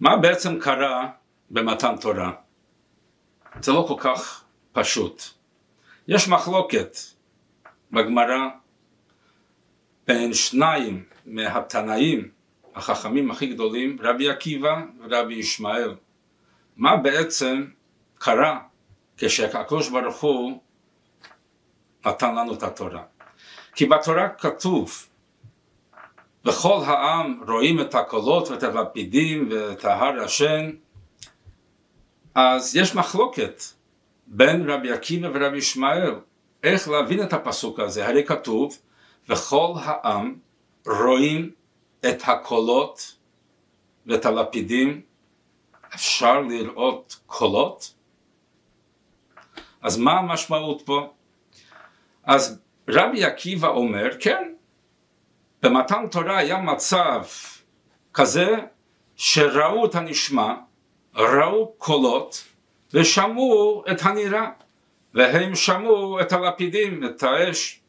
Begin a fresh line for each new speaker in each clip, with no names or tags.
מה בעצם קרה במתן תורה? זה לא כל כך פשוט. יש מחלוקת בגמרא בין שניים מהתנאים החכמים הכי גדולים, רבי עקיבא ורבי ישמעאל. מה בעצם קרה כשהקדוש ברוך הוא נתן לנו את התורה? כי בתורה כתוב וכל העם רואים את הקולות ואת הלפידים ואת ההר השן אז יש מחלוקת בין רבי עקיבא ורבי ישמעאל איך להבין את הפסוק הזה הרי כתוב וכל העם רואים את הקולות ואת הלפידים אפשר לראות קולות? אז מה המשמעות פה? אז רבי עקיבא אומר כן במתן תורה היה מצב כזה שראו את הנשמע, ראו קולות ושמעו את הנראה והם שמעו את הלפידים, את האש.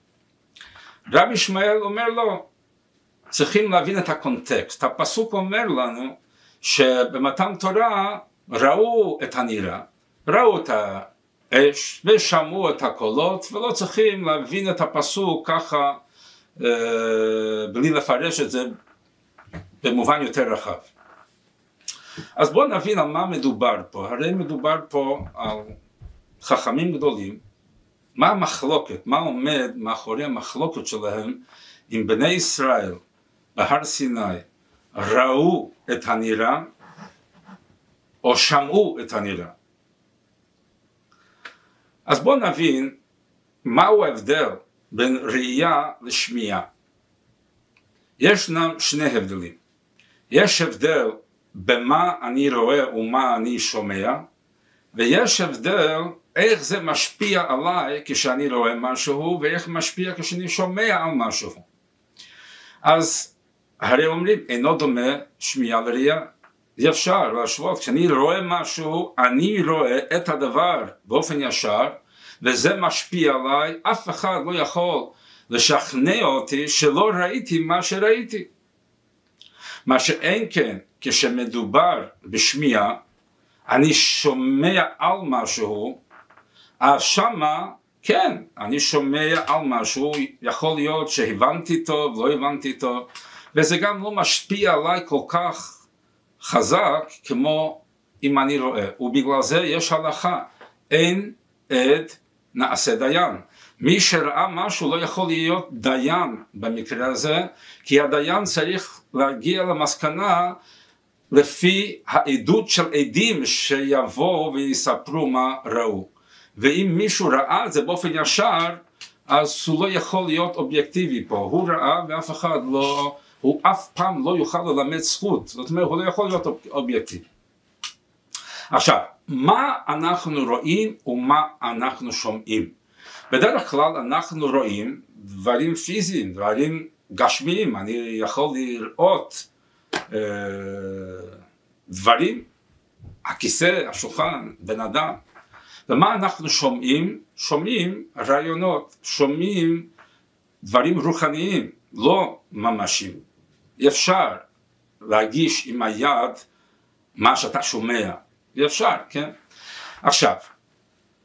רבי ישמעאל אומר לו, צריכים להבין את הקונטקסט. הפסוק אומר לנו שבמתן תורה ראו את הנראה, ראו את האש ושמעו את הקולות ולא צריכים להבין את הפסוק ככה בלי לפרש את זה במובן יותר רחב. אז בואו נבין על מה מדובר פה, הרי מדובר פה על חכמים גדולים, מה המחלוקת, מה עומד מאחורי המחלוקת שלהם עם בני ישראל בהר סיני ראו את הנראה או שמעו את הנראה. אז בואו נבין מהו ההבדל בין ראייה לשמיעה. ישנם שני הבדלים. יש הבדל במה אני רואה ומה אני שומע, ויש הבדל איך זה משפיע עליי כשאני רואה משהו, ואיך משפיע כשאני שומע על משהו. אז הרי אומרים, אינו דומה שמיעה לראייה. אי אפשר להשוות, כשאני רואה משהו, אני רואה את הדבר באופן ישר, וזה משפיע עליי, אף אחד לא יכול לשכנע אותי שלא ראיתי מה שראיתי. מה שאין כן, כשמדובר בשמיעה, אני שומע על משהו, אז שמה כן, אני שומע על משהו, יכול להיות שהבנתי טוב, לא הבנתי טוב, וזה גם לא משפיע עליי כל כך חזק כמו אם אני רואה, ובגלל זה יש הלכה, אין עד נעשה דיין. מי שראה משהו לא יכול להיות דיין במקרה הזה, כי הדיין צריך להגיע למסקנה לפי העדות של עדים שיבואו ויספרו מה ראו. ואם מישהו ראה את זה באופן ישר, אז הוא לא יכול להיות אובייקטיבי פה. הוא ראה ואף אחד לא, הוא אף פעם לא יוכל ללמד זכות. זאת אומרת, הוא לא יכול להיות אובייקטיבי. עכשיו, מה אנחנו רואים ומה אנחנו שומעים? בדרך כלל אנחנו רואים דברים פיזיים, דברים גשמיים, אני יכול לראות אה, דברים, הכיסא, השולחן, בן אדם. ומה אנחנו שומעים? שומעים רעיונות, שומעים דברים רוחניים, לא ממשיים. אפשר להגיש עם היד מה שאתה שומע, אפשר, כן? עכשיו,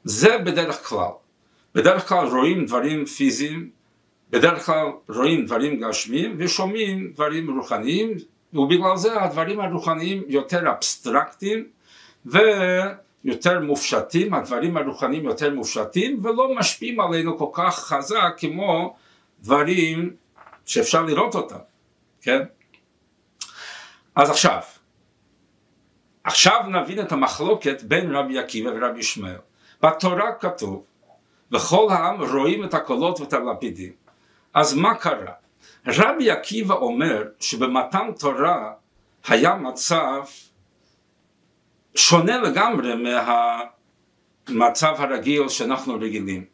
זה בדרך כלל. בדרך כלל רואים דברים פיזיים, בדרך כלל רואים דברים גשמיים ושומעים דברים רוחניים, ובגלל זה הדברים הרוחניים יותר אבסטרקטיים ויותר מופשטים, הדברים הרוחניים יותר מופשטים ולא משפיעים עלינו כל כך חזק כמו דברים שאפשר לראות אותם, כן? אז עכשיו, עכשיו נבין את המחלוקת בין רבי עקיבא ורבי ישמעאל. בתורה כתוב וכל העם רואים את הקולות ואת הלפידים. אז מה קרה? רבי עקיבא אומר שבמתן תורה היה מצב שונה לגמרי מהמצב הרגיל שאנחנו רגילים.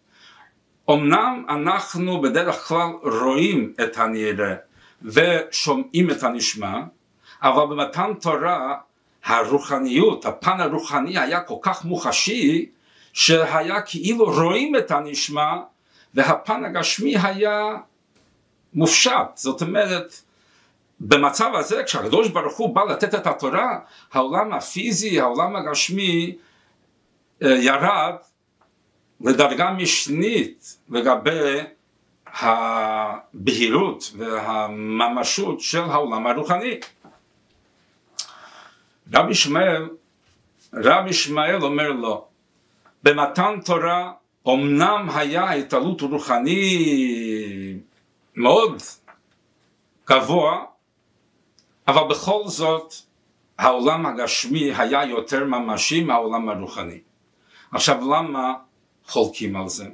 אמנם אנחנו בדרך כלל רואים את הנראה ושומעים את הנשמע, אבל במתן תורה הרוחניות, הפן הרוחני היה כל כך מוחשי שהיה כאילו רואים את הנשמע והפן הגשמי היה מופשט, זאת אומרת במצב הזה כשהקדוש ברוך הוא בא לתת את התורה העולם הפיזי העולם הגשמי אה, ירד לדרגה משנית לגבי הבהירות והממשות של העולם הרוחני. רבי ישמעאל, רבי ישמעאל אומר לו, במתן תורה אמנם היה התעלות רוחני מאוד גבוה, אבל בכל זאת העולם הגשמי היה יותר ממשי מהעולם הרוחני. עכשיו למה חולקים על זה?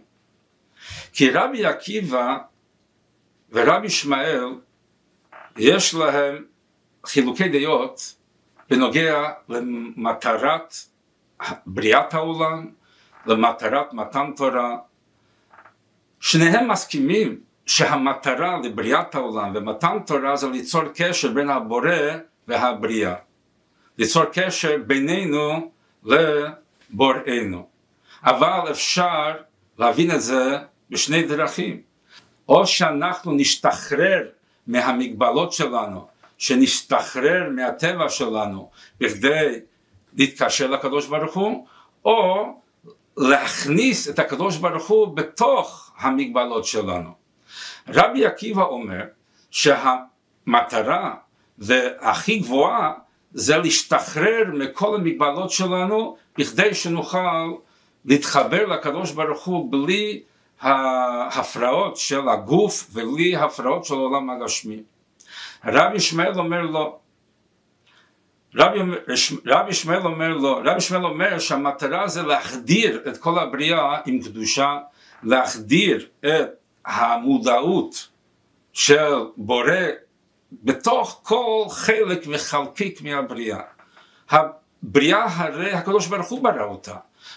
כי רבי עקיבא ורבי ישמעאל יש להם חילוקי דעות בנוגע למטרת בריאת העולם, למטרת מתן תורה. שניהם מסכימים שהמטרה לבריאת העולם ומתן תורה זה ליצור קשר בין הבורא והבריאה. ליצור קשר בינינו לבוראנו. אבל אפשר להבין את זה בשני דרכים. או שאנחנו נשתחרר מהמגבלות שלנו, שנשתחרר מהטבע שלנו בכדי להתקשר לקדוש ברוך הוא, או להכניס את הקדוש ברוך הוא בתוך המגבלות שלנו. רבי עקיבא אומר שהמטרה והכי גבוהה זה להשתחרר מכל המגבלות שלנו בכדי שנוכל להתחבר לקדוש ברוך הוא בלי ההפרעות של הגוף ובלי הפרעות של העולם הגשמי. רבי ישמעאל אומר לו, רבי, רבי ישמעאל אומר לו, רבי ישמעאל אומר שהמטרה זה להחדיר את כל הבריאה עם קדושה, להחדיר את המודעות של בורא בתוך כל חלק וחלקיק מהבריאה. הבריאה הרי הקדוש ברוך הוא ברא אותה,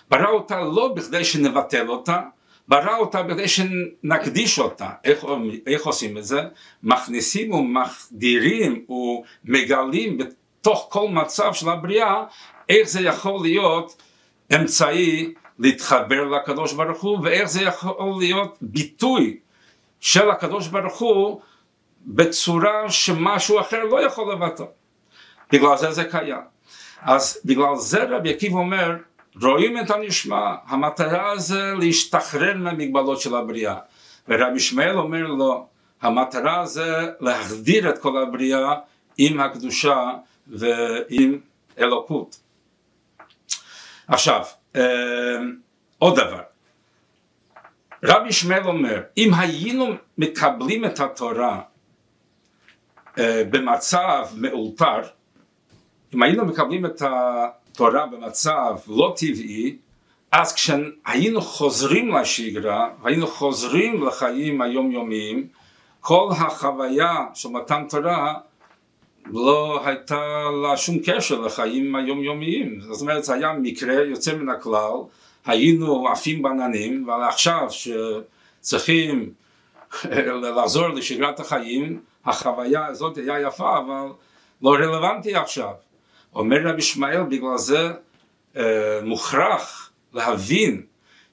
ברא אותה לא בכדי שנבטל אותה, ברא אותה בכדי שנקדיש אותה. איך, איך עושים את זה? מכניסים ומחדירים ומגלים בתוך כל מצב של הבריאה איך זה יכול להיות אמצעי להתחבר לקדוש ברוך הוא ואיך זה יכול להיות ביטוי של הקדוש ברוך הוא בצורה שמשהו אחר לא יכול לבטא. בגלל זה זה קיים. אז בגלל זה רבי עקיבא אומר רואים את הנשמע, המטרה זה להשתחרר מהמגבלות של הבריאה. ורבי ישמעאל אומר לו, המטרה זה להחדיר את כל הבריאה עם הקדושה ועם אלוקות. עכשיו, אה, עוד דבר, רבי ישמעאל אומר, אם היינו מקבלים את התורה אה, במצב מאולתר, אם היינו מקבלים את התורה במצב לא טבעי, אז כשהיינו חוזרים לשגרה, היינו חוזרים לחיים היומיומיים, כל החוויה של מתן תורה לא הייתה לה שום קשר לחיים היומיומיים. זאת אומרת, זה היה מקרה יוצא מן הכלל, היינו עפים בעננים, אבל עכשיו שצריכים לחזור לשגרת החיים, החוויה הזאת היה יפה, אבל לא רלוונטי עכשיו. אומר רבי ישמעאל בגלל זה אה, מוכרח להבין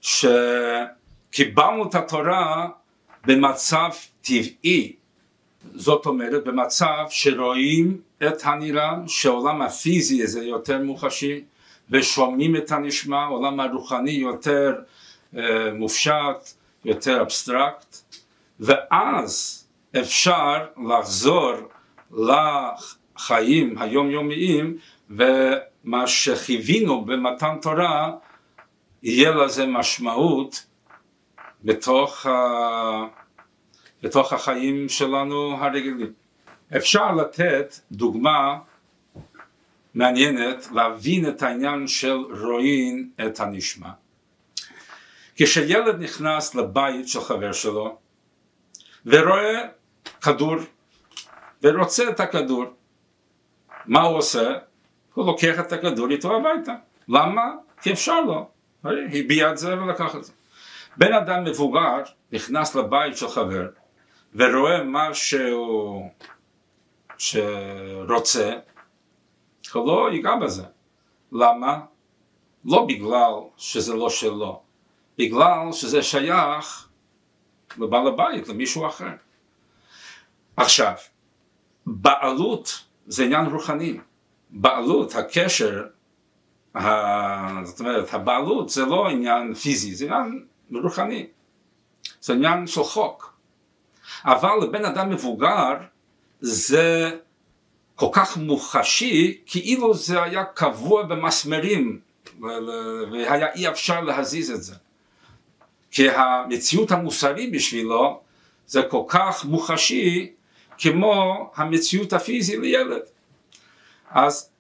שקיבלנו את התורה במצב טבעי, זאת אומרת במצב שרואים את הנראה, שהעולם הפיזי זה יותר מוחשי ושומעים את הנשמע, העולם הרוחני יותר אה, מופשט, יותר אבסטרקט, ואז אפשר לחזור לחיים היומיומיים ומה שחיווינו במתן תורה יהיה לזה משמעות בתוך, ה... בתוך החיים שלנו הרגילים. אפשר לתת דוגמה מעניינת להבין את העניין של רואים את הנשמע. כשילד נכנס לבית של חבר שלו ורואה כדור ורוצה את הכדור, מה הוא עושה? הוא לוקח את הכדור איתו הביתה. למה? כי אפשר לו. הביע את זה ולקח את זה. בן אדם מבוגר נכנס לבית של חבר ורואה משהו שרוצה, הוא לא ייגע בזה. למה? לא בגלל שזה לא שלו, בגלל שזה שייך לבעל הבית, למישהו אחר. עכשיו, בעלות זה עניין רוחני, בעלות, הקשר, ה... זאת אומרת, הבעלות זה לא עניין פיזי, זה עניין רוחני, זה עניין של חוק. אבל לבן אדם מבוגר זה כל כך מוחשי, כאילו זה היה קבוע במסמרים, והיה אי אפשר להזיז את זה. כי המציאות המוסרית בשבילו זה כל כך מוחשי כמו המציאות הפיזית לילד. אז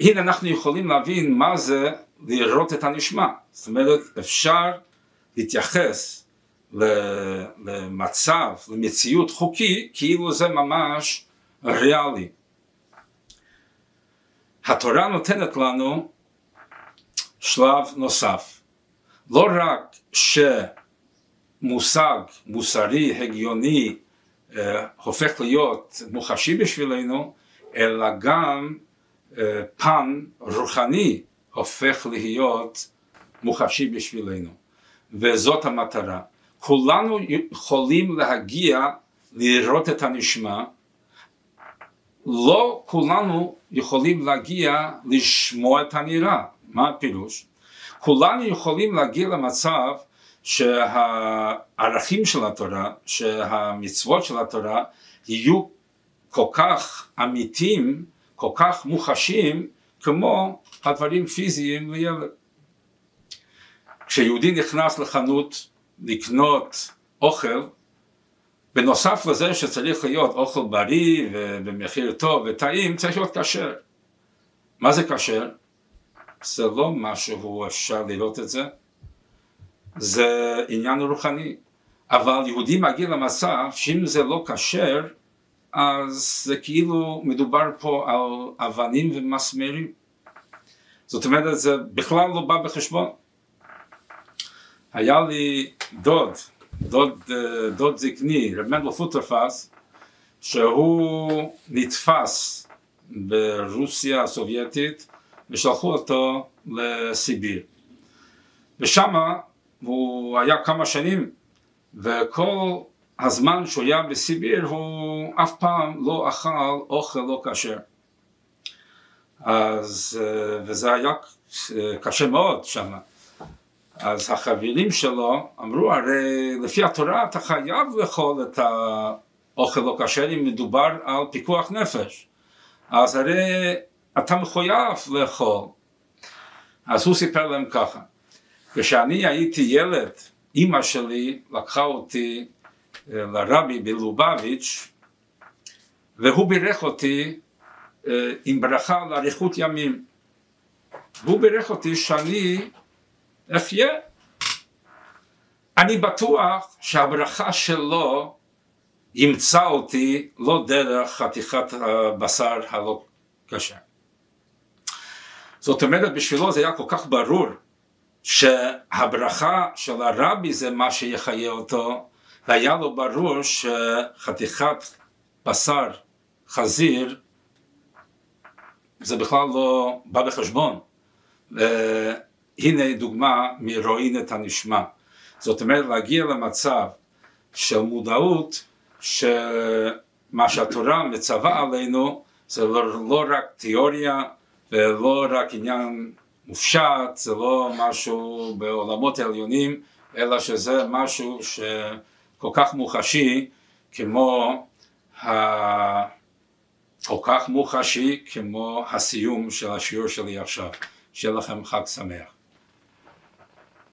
הנה אנחנו יכולים להבין מה זה לראות את הנשמע. זאת אומרת, אפשר להתייחס למצב, למציאות חוקי, כאילו זה ממש ריאלי. התורה נותנת לנו שלב נוסף. לא רק שמושג מוסרי, הגיוני, אה, הופך להיות מוחשי בשבילנו, אלא גם אה, פן רוחני הופך להיות מוחשי בשבילנו. וזאת המטרה. כולנו יכולים להגיע לראות את הנשמע, לא כולנו יכולים להגיע לשמוע את הנראה. מה הפירוש? כולנו יכולים להגיע למצב שהערכים של התורה, שהמצוות של התורה יהיו כל כך אמיתיים, כל כך מוחשים, כמו הדברים פיזיים לילד. כשיהודי נכנס לחנות לקנות אוכל, בנוסף לזה שצריך להיות אוכל בריא ובמחיר טוב וטעים, צריך להיות כשר. מה זה כשר? זה לא משהו אפשר לראות את זה, זה עניין רוחני. אבל יהודי מגיע למצב שאם זה לא כשר, אז זה כאילו מדובר פה על אבנים ומסמרים. זאת אומרת, זה בכלל לא בא בחשבון. היה לי דוד, דוד, דוד זקני, רב מנדל פוטרפס, שהוא נתפס ברוסיה הסובייטית ושלחו אותו לסיביר. ושם הוא היה כמה שנים וכל הזמן שהוא היה בסיביר הוא אף פעם לא אכל אוכל לא כשר. אז, וזה היה קשה מאוד שם. אז החברים שלו אמרו הרי לפי התורה אתה חייב לאכול את האוכל לא כשר אם מדובר על פיקוח נפש. אז הרי אתה מחויב לאכול. אז הוא סיפר להם ככה, כשאני הייתי ילד, אימא שלי לקחה אותי אה, לרבי בלובביץ' והוא בירך אותי אה, עם ברכה לאריכות ימים. והוא בירך אותי שאני אחיה. אני בטוח שהברכה שלו ימצא אותי לא דרך חתיכת הבשר הלא קשה. זאת אומרת בשבילו זה היה כל כך ברור שהברכה של הרבי זה מה שיחיה אותו והיה לו ברור שחתיכת בשר חזיר זה בכלל לא בא בחשבון. הנה דוגמה מרואין את הנשמע. זאת אומרת להגיע למצב של מודעות שמה שהתורה מצווה עלינו זה לא, לא רק תיאוריה ולא רק עניין מופשט, זה לא משהו בעולמות העליונים, אלא שזה משהו שכל כך מוחשי כמו ה... כל כך מוחשי כמו הסיום של השיעור שלי עכשיו. שיהיה לכם חג שמח.